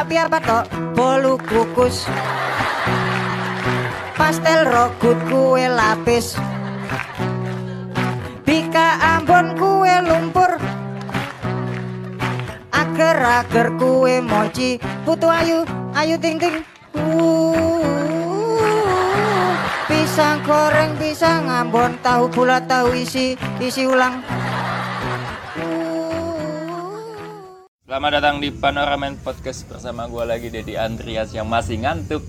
bakpia patok bolu kukus. Pastel rogut kue lapis. Bika Ambon kue lumpur. Ager-ager kue mochi. Putu ayu, ayu ting ting Uh, Pisang goreng, pisang Ambon. Tahu bulat, tahu isi, isi ulang Selamat datang di Panoramen Podcast bersama gue lagi Dedi Andreas yang masih ngantuk.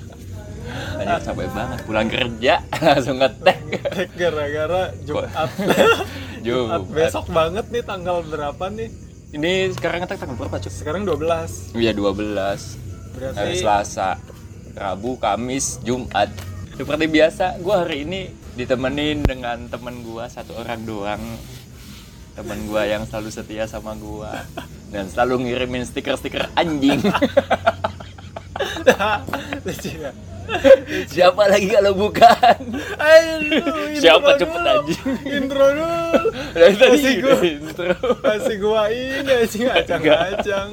Anjir capek banget pulang kerja langsung ngetek. gara-gara Jumat Jumat besok banget nih tanggal berapa nih Ini sekarang ngetek tanggal berapa, Cuk? sekarang 12 Iya 12. berarti Hari Selasa, Rabu, Kamis, Jumat. Seperti biasa, gue hari ini ditemenin dengan temen gue satu orang doang. Temen gue yang selalu setia sama gue dan selalu ngirimin stiker-stiker anjing. Siapa lagi kalau bukan? Siapa dulu. cepet anjing? intro dulu Dari tadi Masih gua- intro. masih gua ini anjing acang-acang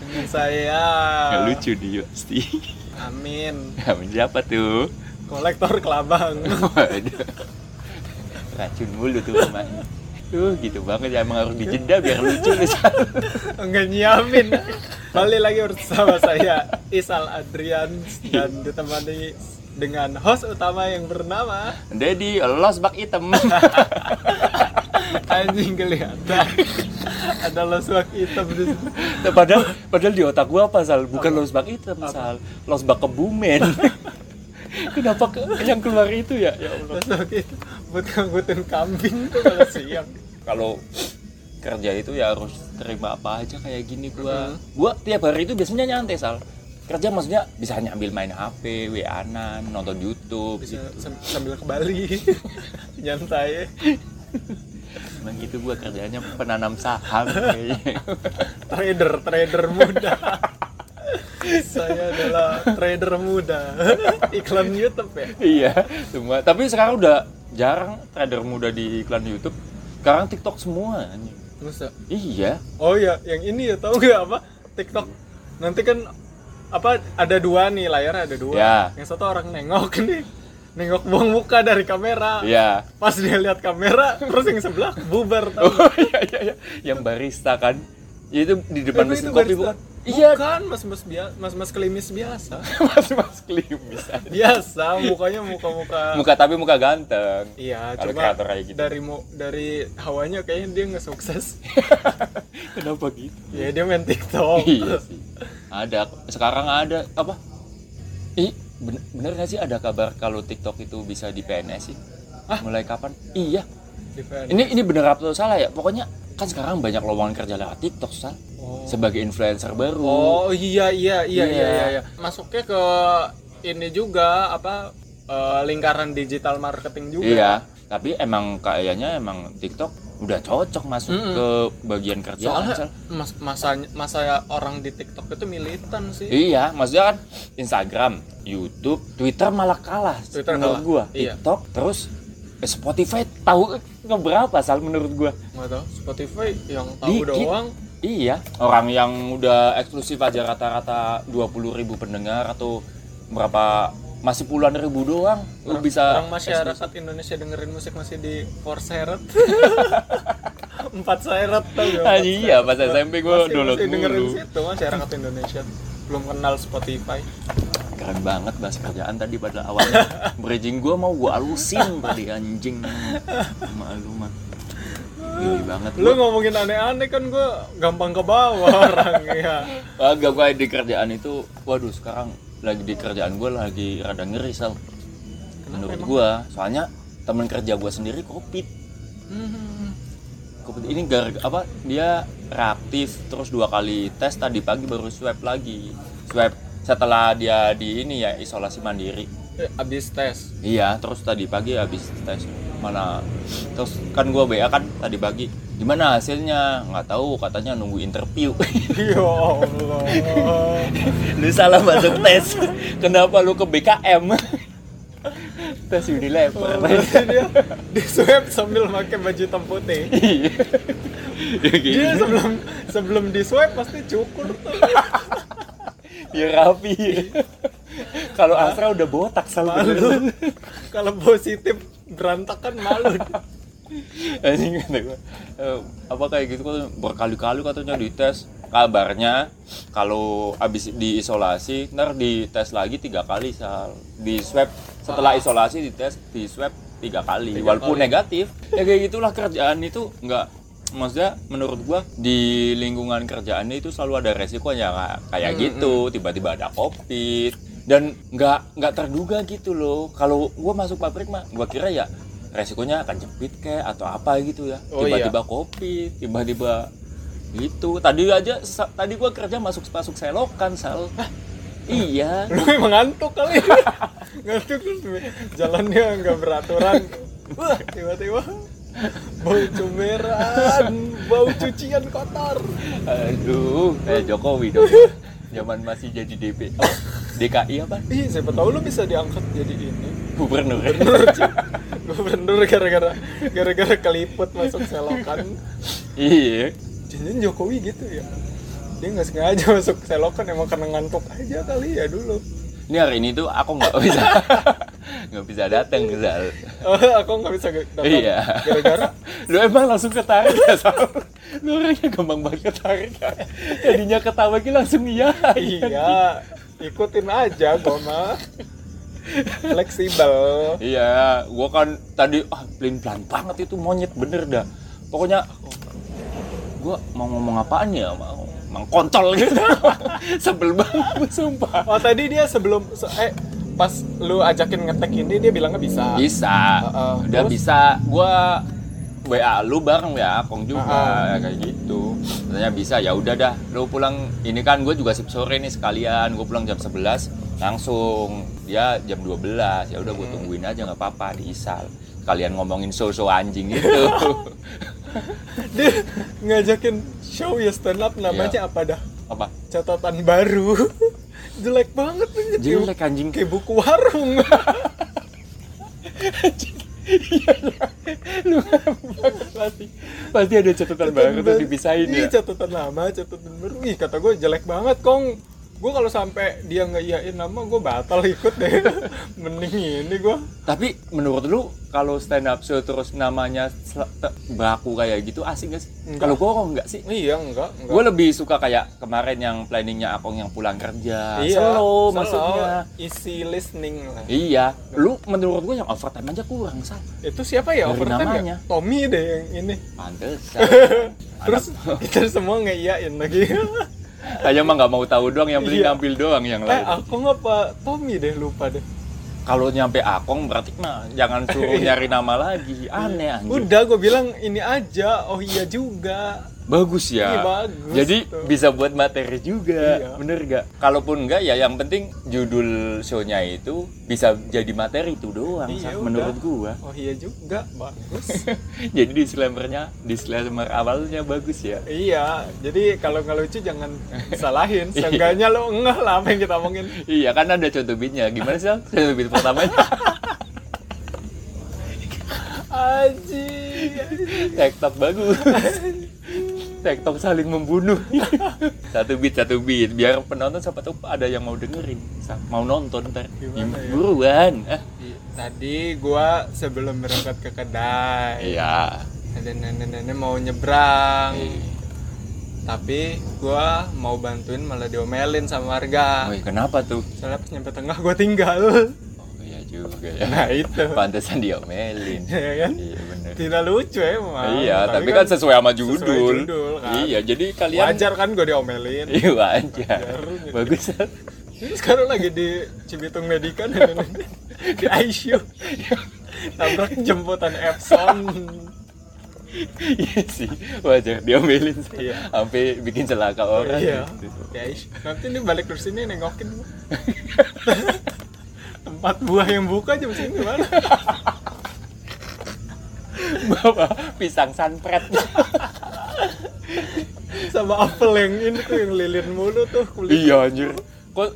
dengan saya Nggak lucu dia pasti. Amin Kamu siapa tuh? kolektor kelabang Waduh. Racun mulu tuh rumahnya. Tuh gitu banget ya emang harus dijeda biar lucu lu Sal. enggak nyiapin balik lagi bersama saya Isal Adrian dan ditemani dengan host utama yang bernama Dedi los bak hitam. anjing kelihatan ada losbak hitam di situ. padahal padahal di otak gua apa Sal? Bukan los bak hitam Sal. Los bak kebumen. Kenapa ke, yang keluar itu ya? Ya Allah. losbak itu buat ngangkutin kambing tuh kalau siang kalau kerja itu ya harus terima apa aja kayak gini gua. Gua tiap hari itu biasanya nyantai sal. Kerja maksudnya bisa nyambil main HP, WA-an, nonton YouTube bisa gitu. sam- sambil ke Bali nyantai Emang gitu gua kerjanya penanam saham kayaknya. trader trader muda saya adalah trader muda iklan YouTube ya iya, semua. Tapi sekarang udah jarang trader muda di iklan YouTube. Sekarang TikTok semua. anjing. Masa? Iya. oh ya yang ini ya tahu nggak apa TikTok nanti kan apa ada dua nih layar ada dua Ya. yang satu orang nengok nih nengok buang muka dari kamera Iya. pas dia lihat kamera terus yang sebelah bubar tahu Oh iya iya iya. Yang barista kan. Itu di depan mesin kopi barista? bukan? Iya, Bukan, mas-mas biasa, mas-mas klimis biasa. mas-mas klimis. Biasa, mukanya muka-muka. Muka tapi muka ganteng. Iya, Kalau cuma kayak gitu. dari mu, dari hawanya kayaknya dia nggak sukses. Kenapa gitu? ya dia main TikTok. iya sih. Ada sekarang ada apa? Ih, bener, bener gak sih ada kabar kalau TikTok itu bisa di PNS sih? Hah? Mulai kapan? Iya. Di. Ini ini bener atau salah ya? Pokoknya kan sekarang banyak lowongan kerja lewat TikTok, Sal. Oh. Sebagai influencer baru. Oh iya iya iya iya Iya. iya. iya. Masuknya ke ini juga apa eh, lingkaran digital marketing juga. Iya, tapi emang kayaknya emang TikTok udah cocok masuk Mm-mm. ke bagian kerjaan. Soalnya Sal. mas, masa masa orang di TikTok itu militan sih. Iya, maksudnya kan Instagram, YouTube, Twitter malah kalah Twitter menurut kalah, gua. iya. TikTok terus eh, Spotify tahu nggak berapa sal menurut gua. Nggak tahu Spotify yang tahu Dikit. doang. Iya, orang yang udah eksklusif aja rata-rata 20.000 ribu pendengar atau berapa masih puluhan ribu doang lu bisa orang masyarakat Indonesia dengerin musik masih di four seret empat seret tau gak? Ah, iya, pas SMP gua Masih- download masih dengerin mulu. situ masyarakat Indonesia belum kenal Spotify keren banget bahas kerjaan tadi pada awalnya. Bridging gua mau gua alusin tadi anjing. Malu mah gini banget lu gua. ngomongin aneh-aneh kan gue gampang ke bawah orang ya agak gua di kerjaan itu waduh sekarang lagi di kerjaan gua lagi rada ngeri sal. Menurut gua soalnya teman kerja gua sendiri covid Hmm. covid ini gara apa dia reaktif terus dua kali tes tadi pagi baru swab lagi. Swab setelah dia di ini ya isolasi mandiri. Eh, abis tes. Iya, terus tadi pagi habis tes. Mana terus kan gua WA kan tadi pagi. Gimana hasilnya? Nggak tahu katanya nunggu interview. Ya Allah. Lu salah masuk tes. Kenapa lu ke BKM tes Unilever Berarti dia di swab sambil pakai baju hitam putih. iya. Ya Dia sebelum sebelum di swab pasti cukur tuh. Biar rapi kalau Asra udah botak sama Malu. Kalau positif berantakan malu. anjing kata gua. "Eh, apa kayak gitu kan berkali-kali katanya dites. Kabarnya kalau habis diisolasi ntar dites lagi tiga kali sal. Di swab setelah isolasi dites di swab tiga kali. Tiga walaupun kali. negatif ya kayak gitulah kerjaan itu. Nggak maksudnya menurut gua di lingkungan kerjaannya itu selalu ada resikonya kayak- kayak gitu tiba-tiba ada covid. Dan nggak nggak terduga gitu loh. Kalau gua masuk pabrik mah gua kira ya resikonya akan jepit kayak atau apa gitu ya. Oh, iya. tiba-tiba kopi tiba-tiba gitu. Tadi aja sa- tadi gua kerja masuk masuk selokan sal. Iya. Lu emang ngantuk kali. ngantuk jalannya nggak beraturan. Wah, tiba-tiba bau cumeran, bau cucian kotor. aduh kayak Jokowi dong zaman masih jadi DP oh, DKI apa Ih, siapa tahu lu bisa diangkat jadi ini. gubernur Gubernur. Gubernur gara-gara gara-gara keliput masuk selokan. iya Jangan Jokowi gitu ya. Dia nggak sengaja masuk selokan emang karena ngantuk aja kali ya dulu. Ini hari ini tuh aku nggak bisa nggak bisa datang sal Oh, aku nggak bisa datang. Iya. Gara-gara lu emang langsung ketarik ya Sal? lu orangnya gampang banget ketarik ya tadinya ketawa gitu langsung iya iya, ikutin aja gua mah. Fleksibel. Iya, gua kan tadi ah pelin pelan banget itu monyet bener dah. Pokoknya gua mau ngomong apaan ya, mau mang kontol gitu. Sebel banget sumpah. Oh, tadi dia sebelum se- eh pas lu ajakin ngetek ini dia bilangnya bisa. Bisa, Heeh. udah Terus? bisa. Gua WA lu bareng ya, Kong juga Heeh. ya, kayak gitu. Katanya bisa, ya udah dah. Lu pulang ini kan gue juga sip sore nih sekalian. Gue pulang jam 11 langsung. Dia jam 12. Ya udah gue tungguin aja nggak apa-apa di Isal. Kalian ngomongin show-show anjing gitu. Dia ngajakin show ya stand up namanya Iya. apa dah? apa? Catatan baru. Jelek banget nih. Jelek anjing. Kayak buku warung. Lu pasti pasti ada catatan baru tuh dipisahin Iya, ya. catatan lama, catatan baru. Ih, kata gue jelek banget, Kong. Gue kalau sampai dia ngeiyain nama, gue batal ikut deh. Mending ini gue. Tapi menurut lu kalau stand up show terus namanya baku kayak gitu asik gak sih? Kalau gua kok enggak sih? Iya, enggak, enggak. Gue lebih suka kayak kemarin yang planningnya Akong yang pulang kerja. iya, slow slow, maksudnya. Easy listening lah. Iya, lu menurut gue yang overtime aja kurang sal. Itu siapa ya Dari overtime namanya. ya? Tommy deh yang ini. Pantes. Terus kita semua ngeiyain lagi. Kayak mah nggak mau tahu doang yang beli Iya. ngambil doang yang eh, lain. aku ngapa Tommy deh lupa deh. Kalau nyampe Akong berarti mah jangan suruh nyari nama lagi. Aneh anjir. Udah gue bilang ini aja. Oh iya juga. Bagus ya. Iya, bagus. Jadi Tuh. bisa buat materi juga. Iya. Bener gak? Kalaupun enggak ya yang penting judul show-nya itu bisa jadi materi itu doang Iya, menurut gua. Oh iya juga, bagus. jadi disclaimernya, disclaimer awalnya bagus ya. iya, jadi kalau nggak lucu jangan salahin. Iya. Seenggaknya lo ngeh lah apa yang kita omongin. Iya kan ada contoh beatnya. Gimana sih? Contoh beat pertamanya Aji. TikTok bagus. TikTok saling membunuh. satu beat satu beat biar penonton siapa tahu ada yang mau dengerin, mau nonton ntar. Gimana ya? Buruan. Ah. Tadi gua sebelum berangkat ke kedai, Iya. ada nenek-nenek mau nyebrang. Iya. Tapi gua mau bantuin malah diomelin sama warga. Woi, kenapa tuh? Soalnya pas nyampe tengah gua tinggal. Oh iya juga ya. Nah itu. Pantesan diomelin. Ya kan? Iya. Tidak lucu emang. Iya, tapi kan sesuai sama judul. sesuai judul, kan. Iya, jadi kalian Wajar kan gua diomelin. Iya wajar. Wajar. Bagus. Sal. Ini sekarang lagi di Cibitung nenek-nenek. di ICU. Tabrak jemputan Epson. Iya sih, wajar diomelin sih. Iya. Sampai bikin celaka orang. Iya. gitu. ICU. Nanti ini balik terus sini nengokin. Tempat buah yang buka jam sini mana? Bawa pisang sanpret. Sama apel yang ini tuh yang lilin mulu tuh kulit. iya anjir. kok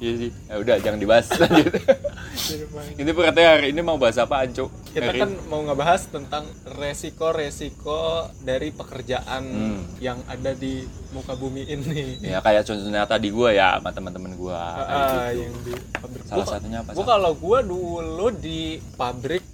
iya sih ya udah jangan dibahas lanjut ini berarti hari ini mau bahas apa Anco kita Hari- kan mau ngebahas tentang resiko-resiko dari pekerjaan Hmm. yang ada di muka bumi ini. ya kayak contohnya tadi gue ya sama teman-teman gue Ah, yang di pabrik. Salah Gua- satunya apa, Gua kalau gua dulu di pabrik,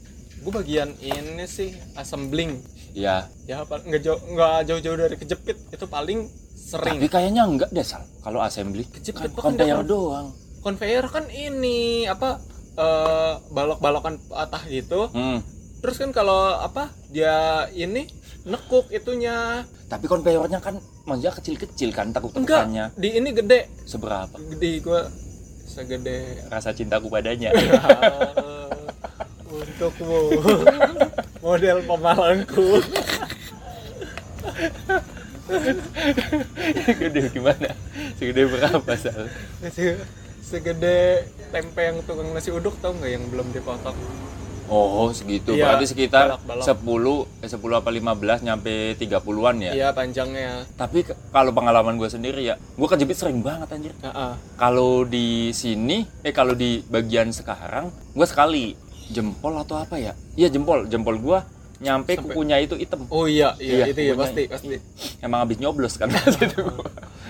gua bagian ini sih assembling. ya Ya apa nggak jauh nggak jauh-jauh dari kejepit itu paling sering. tapi kayaknya enggak deh Sal kalau assembly Kejepit kan kan conveyor doang Conveyor kan ini apa eh, balok-balokan patah gitu. hmm. Terus kan kalau apa dia ini nekuk itunya. tapi conveyornya kan maksudnya kecil-kecil kan takut Enggak, tekannya di ini gede. seberapa Gede gua segede rasa cintaku padanya untukmu model pemalangku gede gimana segede berapa Sal Se- segede tempe yang tukang nasi uduk tau nggak yang belum dipotong Oh segitu, Iya, berarti sekitar balak-balak. 10, eh, 10 apa 15 nyampe 30-an ya? iya panjangnya Tapi kalau pengalaman gue sendiri ya, gue kejepit sering banget anjir. Heeh. Kalau di sini, eh kalau di bagian sekarang, gue sekali jempol atau apa ya? Iya jempol, jempol gue nyampe Sampai- kukunya itu hitam. oh iya iya, Iya, itu ya pasti pasti Emang habis nyoblos kan situ.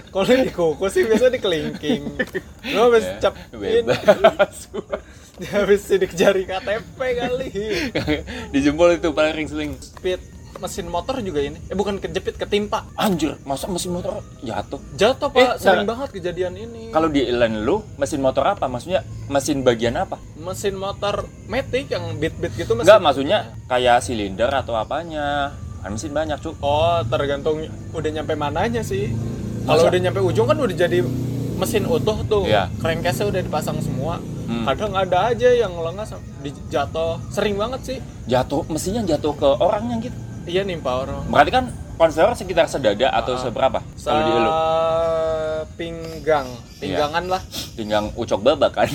kalau di kuku sih biasa di kelingking lo habis Ya, cap habis sidik jari KTP kali di jempol itu paling sering. speed mesin motor juga ini eh bukan kejepit ketimpa Anjir, masa mesin motor jatuh? jatuh Eh, pak sering nah. banget kejadian ini Kalau di inline lu, mesin motor apa? Maksudnya mesin bagian apa? mesin motor matic yang beat beat gitu mesin Enggak, maksudnya kayak silinder atau apanya. Kan mesin banyak, Cuk. Oh, tergantung udah nyampe mananya sih. Kalau udah nyampe ujung kan udah jadi mesin utuh tuh. Iya. Crankcase udah dipasang semua. Hmm. Kadang ada aja yang lengas jatuh. Sering banget sih. Jatuh, mesinnya jatuh ke orangnya gitu. Iya nimpa orang. Berarti kan konveyor sekitar sedada atau Ah. seberapa? Sa Kalau di pinggang, pinggangan lah. pinggang ucok babak kan.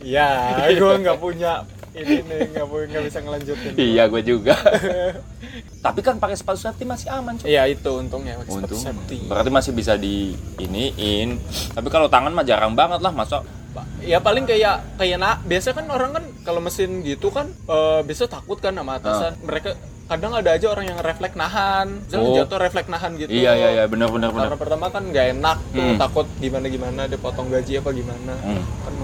Iya, gua nggak punya ini nih, nggak punya nggak bisa ngelanjutin. iya, gue juga. Tapi kan pakai sepatu safety masih aman, Cuk. Iya itu untungnya pakai sepatu Untung. safety. Berarti masih bisa di iniin. Tapi kalau tangan mah jarang banget lah, masa Ya paling kayak kayak nak biasa kan orang kan kalau mesin gitu kan eh, biasa takut kan sama atasan. Mereka kadang ada aja orang yang refleks nahan, Misalnya Oh. jatuh refleks nahan gitu. Iya, iya, iya, benar benar benar. Karena pertama kan nggak enak tuh, Hmm. takut gimana gimana dipotong gaji apa gimana. Hmm. Kan.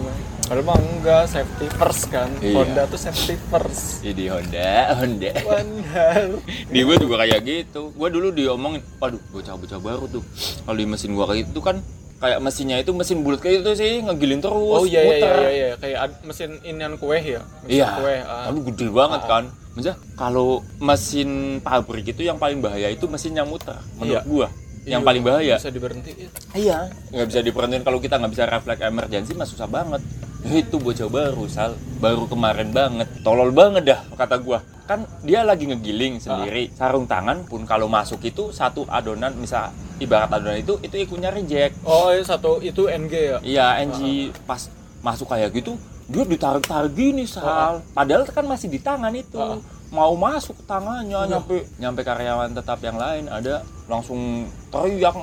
Padahal mah enggak safety first kan. Iya. Honda tuh safety first. Jadi Honda, Honda. Benar. di gue juga kayak gitu gue dulu diomongin waduh bocah-bocah baru tuh kalau di mesin gue kayak itu kan kayak mesinnya itu mesin bulat kayak itu sih ngegiling terus Oh iya iya iya muter. iya, iya. kayak ad- mesin inian kue ya. Mesin iya kue. ah. tapi gede banget Ah. kan maksudnya kalau mesin pabrik itu yang paling bahaya itu mesin yang muter menurut Iya. gua yang Iya, paling bahaya Bisa diberhentiin. iya nggak bisa diperhatiin kalau kita nggak bisa refleks emergency mah susah banget itu bocah baru sal. Baru kemarin banget. Tolol banget dah kata gua. Kan dia lagi ngegiling sendiri. Sarung tangan pun kalau masuk itu satu adonan misal ibarat adonan itu itu ikunya reject. Oh, iya, satu itu NG ya. iya NG pas masuk kayak gitu dia ditarik-tarik gini sal. Padahal kan masih di tangan itu. Ah. mau masuk tangannya nyampe. Nyampe karyawan tetap yang lain ada langsung teriak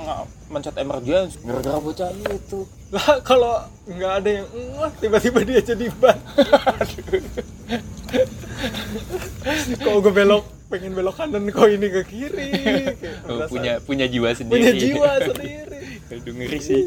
mencet emergency gara-gara bocah itu Lah kalau nggak ada yang wah tiba-tiba dia jadi ban. kok gue belok pengen belok kanan kok ini ke kiri. Oh, punya punya jiwa sendiri punya jiwa sendiri. Aduh ngeri sih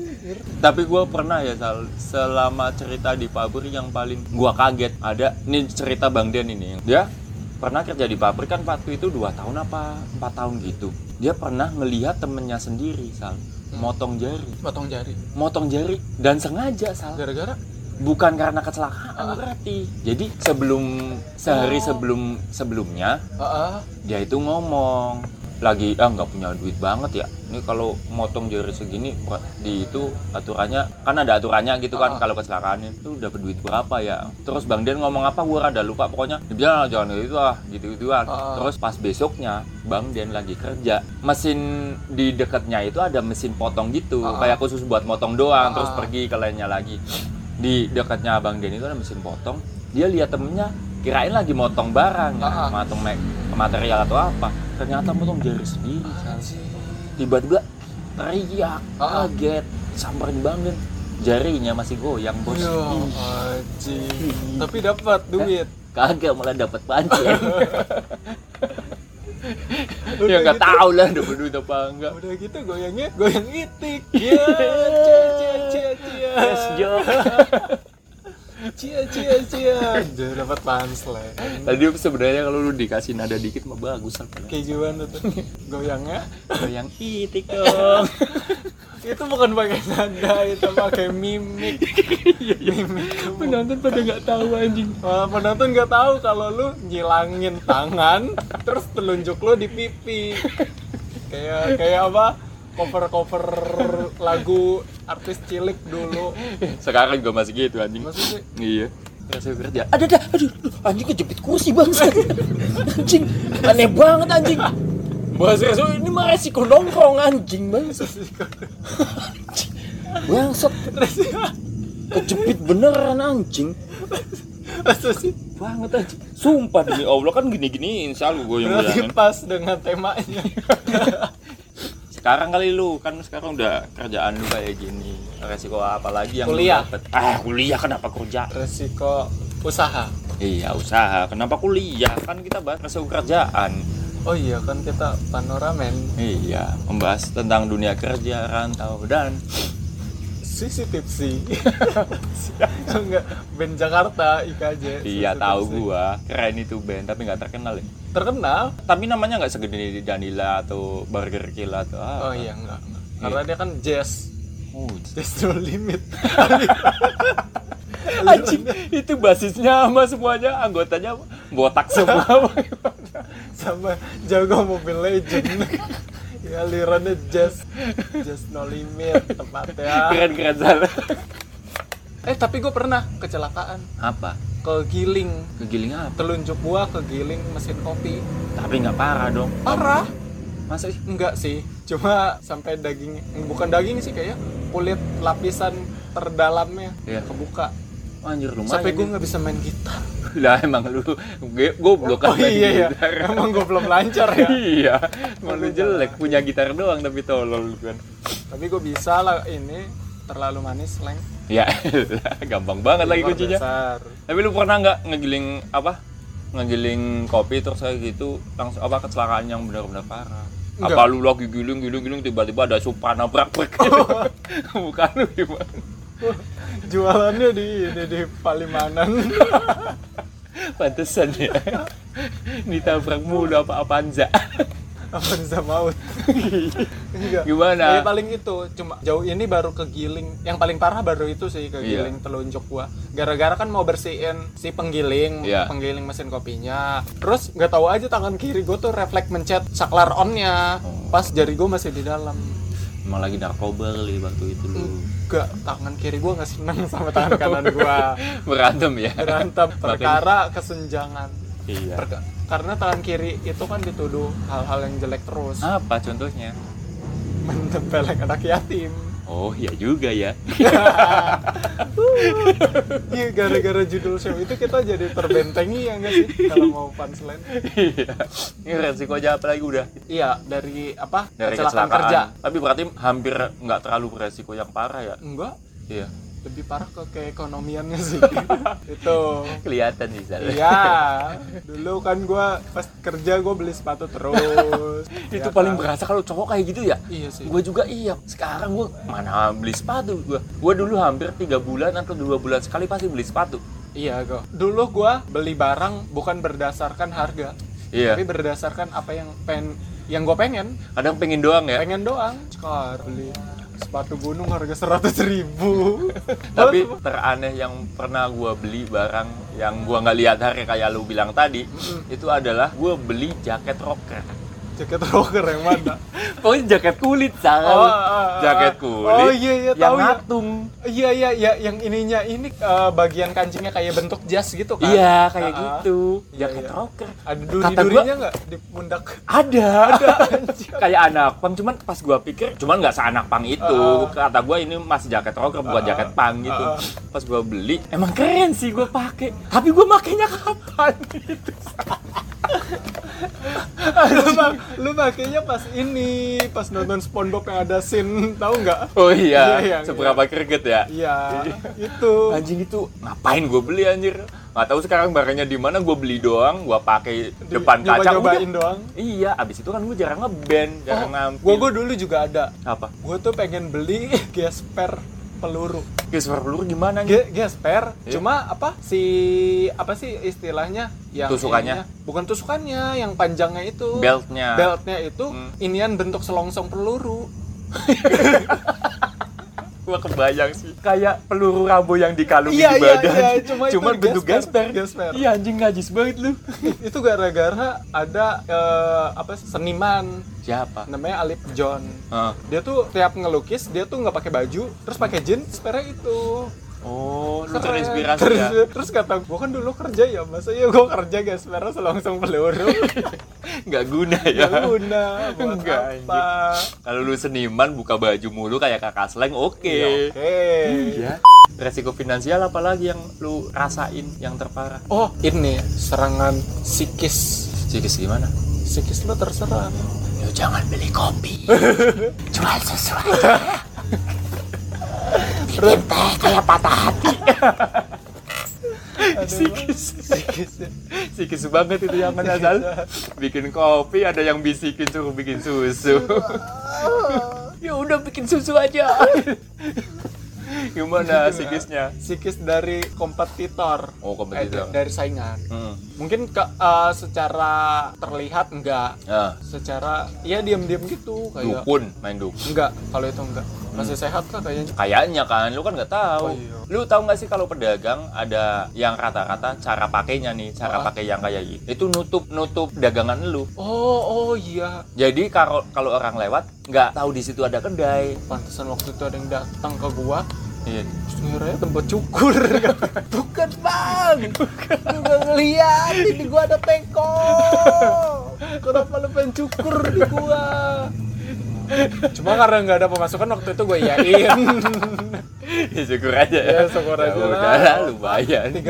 tapi gue pernah ya Sal selama cerita di pabrik yang paling gua kaget ada ini cerita Bang Den ini dia pernah kerja di pabrik kan waktu itu dua tahun apa empat tahun gitu. Dia pernah ngelihat temennya sendiri Sal. Motong jari. Potong jari. motong jari dan sengaja Sal. Gara-gara? Bukan karena kecelakaan berarti. Jadi sebelum sehari Oh. sebelum sebelumnya ah, dia itu ngomong lagi ah nggak punya duit banget ya ini kalau motong jari segini di itu aturannya kan ada aturannya gitu kan Ah. kalau kecelakaan itu dapat duit berapa ya terus bang Den ngomong apa gue rada lupa pokoknya dia "Ah, jangan gitu ah gitu gituan Ah. terus pas besoknya bang Den lagi kerja mesin di dekatnya itu ada mesin potong gitu Ah. kayak khusus buat motong doang terus Ah. pergi ke lainnya lagi di dekatnya bang Den itu ada mesin potong dia lihat temennya kirain lagi motong barang ya, Ah. motong material atau apa ternyata motong jari sendiri Sal. tiba-tiba teriak Ah. kaget samperin banget jarinya masih goyang bos Ya, anjing. Tapi dapat duit. kagak malah dapat pancen Udah ya nggak gitu- tahu lah dapat duit apa enggak Udah gitu goyangnya goyang itik. Ya, cia cia cia cia. yes Cia cia cia. Jadi dapat punchline. tadi sebenarnya kalau lu dikasih nada dikit mah bagus Kayak gimana tuh goyangnya? goyang itik dong Itu bukan pakai nada, itu pakai mimik. Mimik. penonton pada nggak tahu anjing penonton nggak tahu kalau lu nyilangin tangan, terus telunjuk lu di pipi. Kayak kayak apa? Cover-cover lagu artis cilik dulu. sekarang juga masih gitu anjing Maksudnya iya Rasa kerja. Ada dah, aduh, aduh, anjing kejepit kursi bangsa. anjing, aneh banget anjing. Bahasa resiko ini mah resiko nongkrong anjing bangsa. Anjing. Bangsat. Kejepit beneran anjing. Masa sih? Banget anjing. Sumpah demi Allah kan gini-gini insya Allah gue yang pas dengan temanya. Sekarang kali lu kan sekarang udah kerjaan lu kayak gini. Resiko apa lagi yang lu Kuliah. dapet? Ah, kuliah kenapa kerja? Resiko usaha. Iya, usaha. Kenapa kuliah? Kan kita bahas resiko kerjaan. Oh iya kan kita panoramen Iya, membahas tentang dunia kerja, rantau dan sisi tipsi. Enggak band Jakarta IKJ. iya tahu Tipsi. gua keren itu band tapi nggak terkenal ya. Terkenal? Tapi namanya nggak segede Danila atau Burger Kill atau apa. Oh iya enggak. enggak. Karena dia kan jazz. Oh, Jazz no limit. anjing itu basisnya sama semuanya anggotanya botak semua. sama jago mobil legend ya alirannya jazz jazz no limit tepatnya keren keren salah. eh tapi gue pernah kecelakaan Apa? kegiling Kegiling apa? telunjuk gua kegiling mesin kopi Tapi nggak parah dong. parah Masa sih? enggak sih cuma sampai daging bukan daging sih kayak kulit lapisan terdalamnya Iya. kebuka Anjir lumayan. sampai gue nih. nggak bisa main gitar lah emang lu gue goblok oh main iya ya gitar. emang gue belum lancar ya iya, emang lu jelek punya gitar doang tapi tolol kan. tapi gue bisa lah ini terlalu manis leng Ya, gampang banget lagi Luar kuncinya. dasar. Tapi lu pernah nggak ngegiling apa? Ngegiling kopi terus kayak gitu langsung apa kecelakaan yang benar-benar parah? Enggak. Apa lu lagi giling giling giling tiba-tiba ada supana brak brak Bukan lu gimana? Jualannya di ini di Palimanan Pantesan ya. Ditabrak mulu apa Avanza. apa bisa maut Enggak. Gimana? Ya, paling itu cuma jauh ini baru kegiling yang paling parah baru itu sih kegiling Iya. telunjuk gua gara-gara kan mau bersihin si penggiling Iya. penggiling mesin kopinya terus nggak tahu aja tangan kiri gua tuh refleks mencet saklar onnya Oh. pas jari gua masih di dalam Emang lagi narkoba kali waktu itu lu. enggak tangan kiri gua nggak seneng sama tangan kanan gua Berantem ya. berantem perkara kesenjangan Iya. Perka- karena tangan kiri itu kan dituduh hal-hal yang jelek terus Apa contohnya? mentempeleng anak yatim Oh iya juga ya. Iya gara-gara judul show itu kita jadi terbentengi ya nggak sih kalau mau punchline Iya. Ini resiko aja apa lagi udah? iya dari apa Dari kecelakaan kecelakaan. kerja Tapi berarti hampir nggak terlalu beresiko yang parah ya? enggak Iya. Lebih parah ke keekonomiannya sih itu Kelihatan sih iya dulu kan gua pas kerja gua beli sepatu terus Itu ya paling kan? berasa kalau cowok kayak gitu ya? iya sih Gue juga iya. Sekarang gue mana beli sepatu gue. Gue dulu hampir tiga bulan atau dua bulan sekali pasti beli sepatu. iya gua dulu gua beli barang bukan berdasarkan harga Iya. tapi berdasarkan apa yang pen yang gue pengen Kadang pengen doang ya. pengen doang sekarang beli sepatu gunung harga seratus ribu Tapi teraneh yang pernah gue beli barang yang gue nggak lihat harga kayak lu bilang tadi, itu adalah gue beli jaket rocker. Jaket rocker yang mana Pokoknya jaket kulit, Sal. Oh, ah, jaket kulit. Oh, iya, iya, yang tahu ya. ngatung. iya iya iya yang ininya ini eh, bagian kancingnya kayak bentuk jas gitu kan Iya, kayak ah. gitu. Iya, Jaket iya. rocker. ada duri-durinya nggak di pundak Ada, ada. kayak anak pang, cuman pas gua pikir, cuman nggak seanak pang itu. Ah. Kata gua ini masih jaket rocker, bukan Ah, jaket pang gitu. ah. Pas gua beli, emang keren sih gua pakai. Tapi gua makainya kapan gitu. Lu, mak- lu makanya pas ini pas nonton SpongeBob yang ada scene tahu nggak Oh iya, Iya, iya, seberapa greget ya? iya itu Anjing itu ngapain gue beli anjir? Nggak tahu sekarang barangnya di mana gue beli doang, gue pakai depan kaca nyoba-nyobain udah. doang Iya, abis itu kan gue jarang ngeband, jarang nampil. gue gue dulu juga ada apa? gue tuh pengen beli gesper peluru Guys, peluru gimana nih? Ge- gesper Iya. cuma apa si apa sih istilahnya yang Tusukannya? ininya- bukan tusukannya yang panjangnya itu Beltnya. beltnya itu Hmm. inian bentuk selongsong peluru Gua kebayang sih. Kayak peluru Rambo yang dikalungin Iya, di iya, badan. iya, cuma itu Cuman bentuk gesper. Iya anjing ngajis banget lu. itu gara-gara ada eh, apa sih, seniman Siapa? namanya Alip John Ah. dia tuh tiap ngelukis dia tuh nggak pakai baju terus pakai jeans sepeda itu Oh, lu terinspirasi terus, ya? terus kata gue kan dulu kerja ya masa ya gue kerja guys sepeda selongsong peluru Nggak guna ya? Gak guna buat Enggak, apa Kalau lu seniman buka baju mulu kayak kakak sleng, oke. Iya, oke Iya. Resiko finansial apalagi yang lu rasain yang terparah? oh ini serangan psikis Cikis gimana? psikis lo terserang Lu jangan beli kopi. Jual susu Bikin teh kayak patah hati. psikis ya. Sikis banget itu yang asal. Bikin kopi ada yang bisikin suruh bikin susu. ya udah bikin susu aja. Gimana sikisnya? psikis dari kompetitor Oh, kompetitor. Eh, dari saingan Hmm. mungkin ke, eh, secara terlihat enggak Ya, secara ya diam-diam gitu kayak dukun, main dukun. enggak kalau itu enggak masih sehat kan kayaknya Kayaknya kan, lu kan nggak tahu. Oh, iya. Lu tahu nggak sih kalau pedagang ada yang rata-rata cara pakainya nih, cara Ah. pakai yang kayak gitu. Itu nutup nutup dagangan lu. oh oh iya Jadi kalau kalau orang lewat nggak tahu di situ ada kedai. pantesan waktu itu ada yang datang ke gua Iya. ngiranya tempat cukur bukan bang lu gak ngeliat ini gua ada teko kenapa lu pengen cukur di gua cuma karena nggak ada pemasukan waktu itu gue iyain ya syukur aja ya. Ya, syukur aja Ya lah. udah lah, lumayan. 35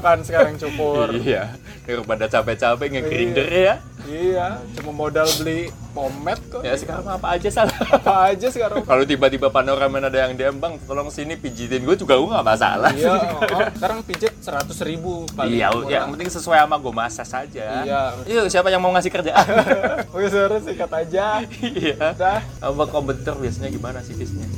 kan sekarang cukur Iya. Daripada capek-capek nge-grinder ya. Iya cuma modal beli pomade kok Ya sekarang apa aja salah. apa aja sekarang Kalau tiba-tiba panorama ada yang DM bang, tolong sini pijitin gue juga gue nggak masalah. iya oh, sekarang pijit 100 ribu paling Iya, murah. yang penting sesuai sama gue masa saja. Iya. Yuk, siapa yang mau ngasih kerjaan? Oke, sekarang sikat aja. iya. Udah. Sama kompetitor biasanya gimana sikisnya?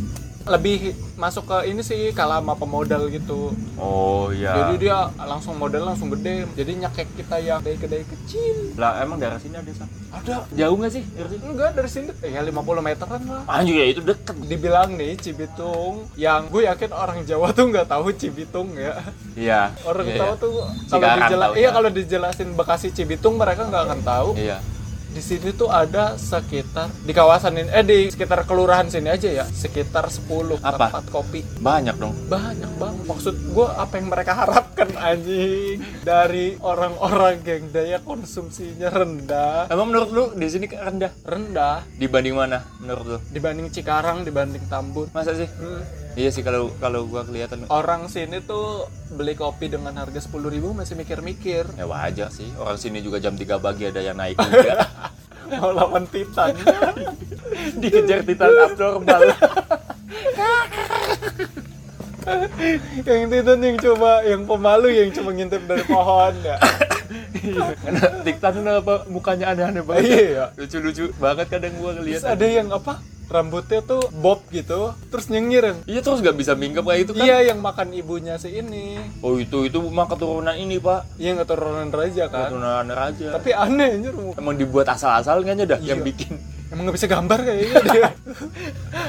Lebih masuk ke ini sih kalah sama pemodal gitu. Oh iya. Jadi dia langsung modal langsung gede. Jadi nyekek kita yang kedai-kedai kecil. lah emang daerah sini ada sih? Ada. Jauh nggak sih dari sini? Enggak dari sini ya 50 meteran lah. Anjir ya itu deket. Dibilang nih Cibitung yang gue yakin orang Jawa tuh nggak tahu Cibitung ya. Iya. Orang iya, tahu iya. tuh kalau Cikarang dijela taunya. iya kalau dijelasin Bekasi Cibitung mereka nggak akan tahu. Iya. Di sini tuh ada sekitar di kawasan ini eh di sekitar kelurahan sini aja ya, sekitar 10 Apa? tempat kopi. Banyak dong. Banyak banget. Maksud gue apa yang mereka harapkan anjing dari orang-orang yang daya konsumsinya rendah. Emang menurut lu di sini rendah Rendah dibanding mana menurut lu? dibanding Cikarang, dibanding Tambun. Masa sih? Hmm. Iya sih kalau kalau gua kelihatan Orang sini tuh beli kopi dengan harga 10.000 ribu masih mikir-mikir ya wajar sih. Orang sini juga jam 3 pagi ada yang naik juga. mau lawan Titan. Dikejar titan abnormal. yang Titan yang coba yang pemalu yang cuma ngintip dari pohon ya. Karena titan apa mukanya aneh-aneh banget. Iya. Lucu-lucu banget kadang gua ngeliat. ada yang apa? Rambutnya tuh bob gitu, terus nyengir. Iya terus nggak bisa mingkem kayak itu kan? Iya yang makan ibunya si ini. Oh itu itu mah keturunan ini pak. Iya keturunan raja kan. Keturunan raja. Tapi aneh anjir. Emang dibuat asal-asal nggak dah yang Iya. bikin. Emang nggak bisa gambar kayaknya dia.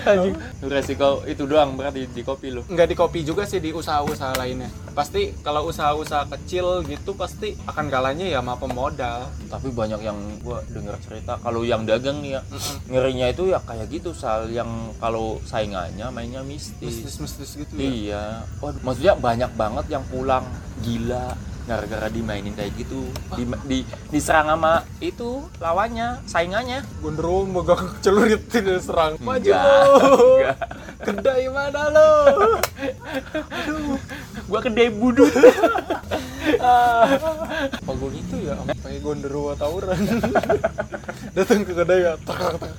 Anjing. Resiko itu doang berarti di kopi lu. Nggak di kopi juga sih di usaha-usaha lainnya. Pasti kalau usaha-usaha kecil gitu pasti akan kalahnya ya sama pemodal. Tapi banyak yang gua dengar cerita kalau yang dagang nih ya ngerinya itu ya kayak gitu sal yang kalau saingannya mainnya mistis. Mistis-mistis gitu ya. Iya. Waduh, maksudnya banyak banget yang pulang gila gara-gara dimainin kayak gitu. Di, di diserang sama itu lawannya, saingannya. Gondrong megang celurit tidak serang. Maju lo. Kedai mana lo? Gua kedai budut. apa gue gitu ya sampai gondoruo tawuran datang ke kedai ya tak, tak, tak.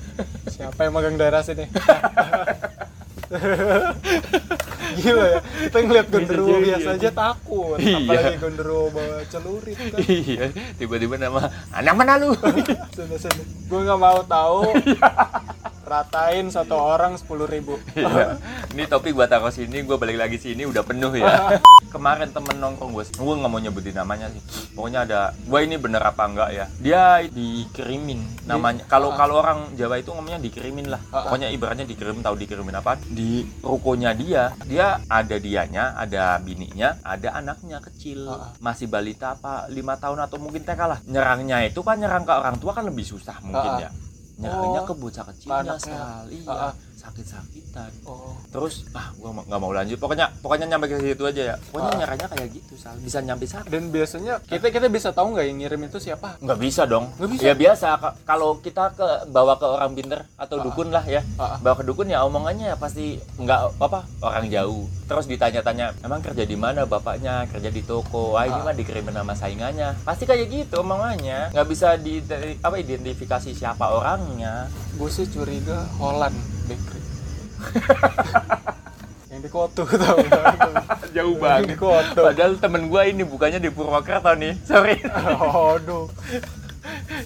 siapa yang magang daerah sini gila ya. Kita ngeliat gondoruo biasa aja takut. Iya. apalagi gondoruo bawa celurit kan. Iya. Tiba-tiba nama anak mana lu? Sana sana gue nggak mau tahu ratain satu orang sepuluh ribu Iya. Ini topik gua taruh sini, gua balik lagi sini udah penuh ya. Kemarin temen nongkrong gua, gua nggak mau nyebutin namanya sih. Pokoknya ada, gua ini bener apa enggak ya? Dia dikirimin namanya. Kalau kalau orang Jawa itu ngomongnya dikirimin lah. Ah, ah. Pokoknya ibaratnya dikirim tahu dikirimin apa? Di rukonya dia, dia ada dianya, ada bininya, ada anaknya kecil, Ah, ah. masih balita apa lima tahun atau mungkin TK lah. Nyerangnya itu kan nyerang ke orang tua kan lebih susah mungkin Ah, ah. ya. Nyerangnya Oh, ke bocah anaknya. sekali, ya. Sakit-sakitan. Oh. Terus ah gua nggak mau lanjut. Pokoknya pokoknya nyampe ke situ aja ya. Pokoknya Ah. nyaranya kayak gitu sal. Bisa nyampe sakit. Dan biasanya kita kita bisa tahu nggak yang ngirim itu siapa? Nggak bisa dong. Nggak bisa? ya biasa Ka- kalau kita ke bawa ke orang pinter atau Ah. dukun lah ya. Ah, bawa ke dukun ya omongannya pasti nggak apa orang jauh. Terus ditanya-tanya emang kerja di mana bapaknya? Kerja di toko? Ah ini Ah. mah dikirimin nama saingannya. Pasti kayak gitu omongannya. Nggak bisa di apa identifikasi siapa orangnya. Gue sih curiga Holland Bakery. Yang di Kotu tau. Jauh yang di Kotu padahal temen gua ini bukannya di Purwokerto nih. Sorry. Aduh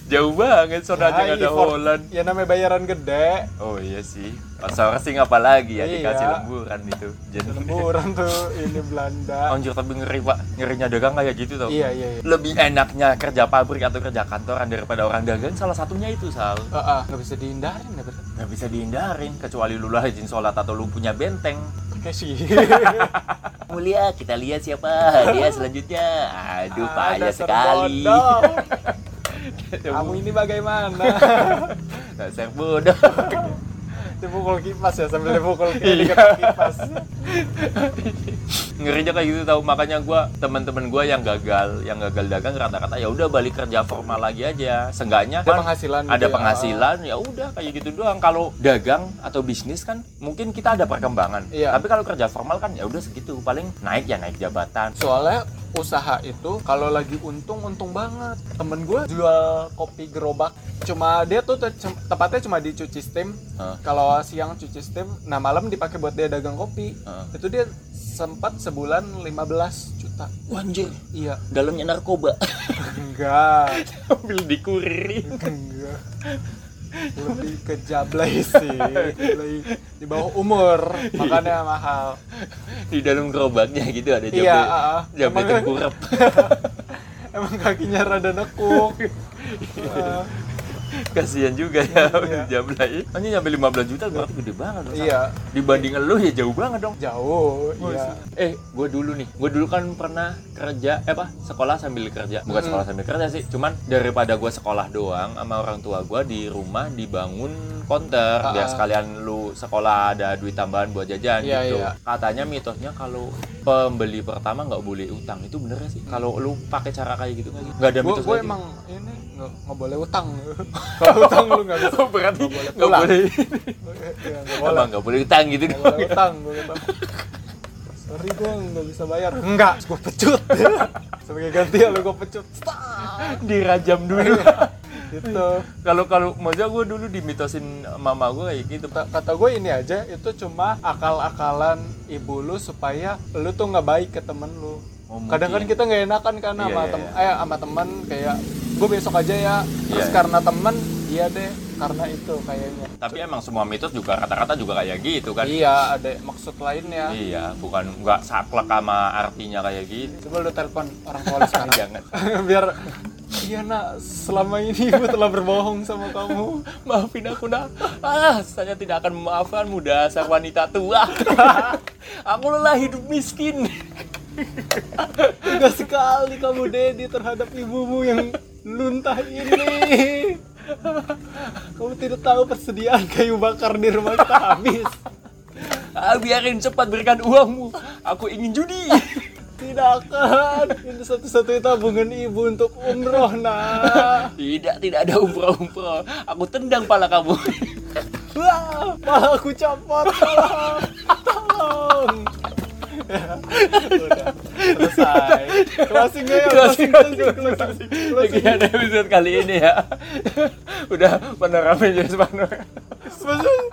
jauh banget soalnya Ya, ada. Holland ya namanya bayaran gede Oh iya sih. Outsourcing apalagi ya Iya. dikasih lemburan itu. Jadi lemburan tuh ini Belanda Anjir tapi ngeri pak, ngerinya dagang kayak gitu tau. iya iya iya Lebih enaknya kerja pabrik atau kerja kantoran daripada orang dagang salah satunya itu sal. Ah, ah, nggak bisa dihindarin ya betul Nggak bisa dihindarin kecuali lu rajin sholat atau lu punya benteng. sih Mulia kita lihat siapa dia selanjutnya. Aduh payah sekali. kamu ini bagaimana? Dasar bodoh. dipukul kipas ya sambil dipukul Iya. kipas. Ngerinya kayak gitu tahu makanya gua teman-teman gua yang gagal yang gagal dagang rata-rata ya udah balik kerja formal lagi aja. Seenggaknya ada kan penghasilan ada gitu penghasilan ya udah kayak gitu doang. Kalau dagang atau bisnis kan mungkin kita ada perkembangan. Iya. tapi kalau kerja formal kan ya udah segitu. Paling naik ya naik jabatan. Soalnya usaha itu kalau lagi untung untung banget. Temen gue jual kopi gerobak. Cuma dia tuh te- tepatnya cuma dicuci steam. Hah. kalau siang cuci steam nah malam dipakai buat dia dagang kopi. Hah. itu dia sempat sebulan 15 juta. Wanjir, iya. Dalamnya narkoba. Enggak. Ambil dikurir. Enggak lebih ke jablay sih. Jablay di bawah umur. Makanya mahal. Di dalam gerobaknya gitu ada iya ah, ah. jabe Emang- tengkurap. Emang kakinya rada nekuk. Ah. kasihan juga ya Iya. jablay ini nyampe 15 juta berarti gede banget iya dibanding lu ya jauh banget dong jauh iya Eh, gue dulu nih, gue dulu kan pernah kerja, eh apa, sekolah sambil kerja. Bukan sekolah sambil kerja sih, cuman daripada gue sekolah doang sama orang tua gue di rumah dibangun konter, Ah, biar ah. sekalian lu sekolah ada duit tambahan buat jajan Iya, gitu. iya. Katanya mitosnya kalau pembeli pertama nggak boleh utang, itu bener sih? Kalau lu pakai cara kayak gitu nggak? Ada mitos gue kayak emang ini nggak boleh utang. Kalau utang lu nggak bisa? Oh, berarti Nggak boleh nggak boleh, Iya, nggak boleh. nggak boleh utang gitu. Nggak boleh utang gue kata sorry gue nggak bisa bayar. Enggak gue pecut. Sebagai gantian lu gue pecut. Dirajam dulu. gitu. Kalau kalau maksudnya gue dulu dimitosin mama gue kayak gitu. kata, kata gue ini aja itu cuma akal-akalan ibu lu supaya lu tuh nggak baik ke temen lu. Oh, kadang kan kita nggak enakan kan Iya, sama iya, tem iya. eh sama teman kayak gue besok aja ya terus Iya. karena temen iya deh karena itu kayaknya Tapi emang semua mitos juga rata-rata juga kayak gitu kan? iya ada maksud lainnya Iya, bukan nggak saklek sama artinya kayak gitu. coba lu telepon orang tua sekarang Jangan. biar iya nak selama ini ibu telah berbohong sama kamu Maafin aku nak. Ah, saya tidak akan memaafkanmu dasar wanita tua. aku lelah hidup miskin. Tegas sekali kamu Dedi terhadap ibumu yang luntah ini. Kamu tidak tahu persediaan kayu bakar di rumah kita habis. Ah, biarin cepat berikan uangmu. Aku ingin judi. Tidak akan. Ini satu-satunya tabungan ibu untuk umroh, nah. Tidak, tidak ada umroh-umroh. Aku tendang pala kamu. Wah, malah aku copot. Tolong. Tolong. Udah. Selesai. Closing ya, Closing, closing, closing, closing, closing. closing. Episode kali ini ya. Udah panorama jadi panorama. Maksud-